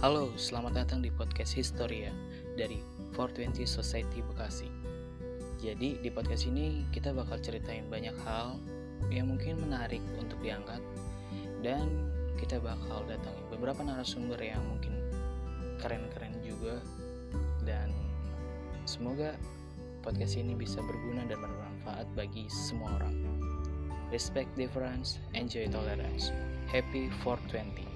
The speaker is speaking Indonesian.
Halo, selamat datang di podcast Historia dari 420 Society Bekasi. Jadi di podcast ini kita bakal ceritain banyak hal yang mungkin menarik untuk diangkat dan kita bakal datangi beberapa narasumber yang mungkin keren-keren juga dan semoga podcast ini bisa berguna dan bermanfaat bagi semua orang. Respect difference, enjoy tolerance. Happy 420.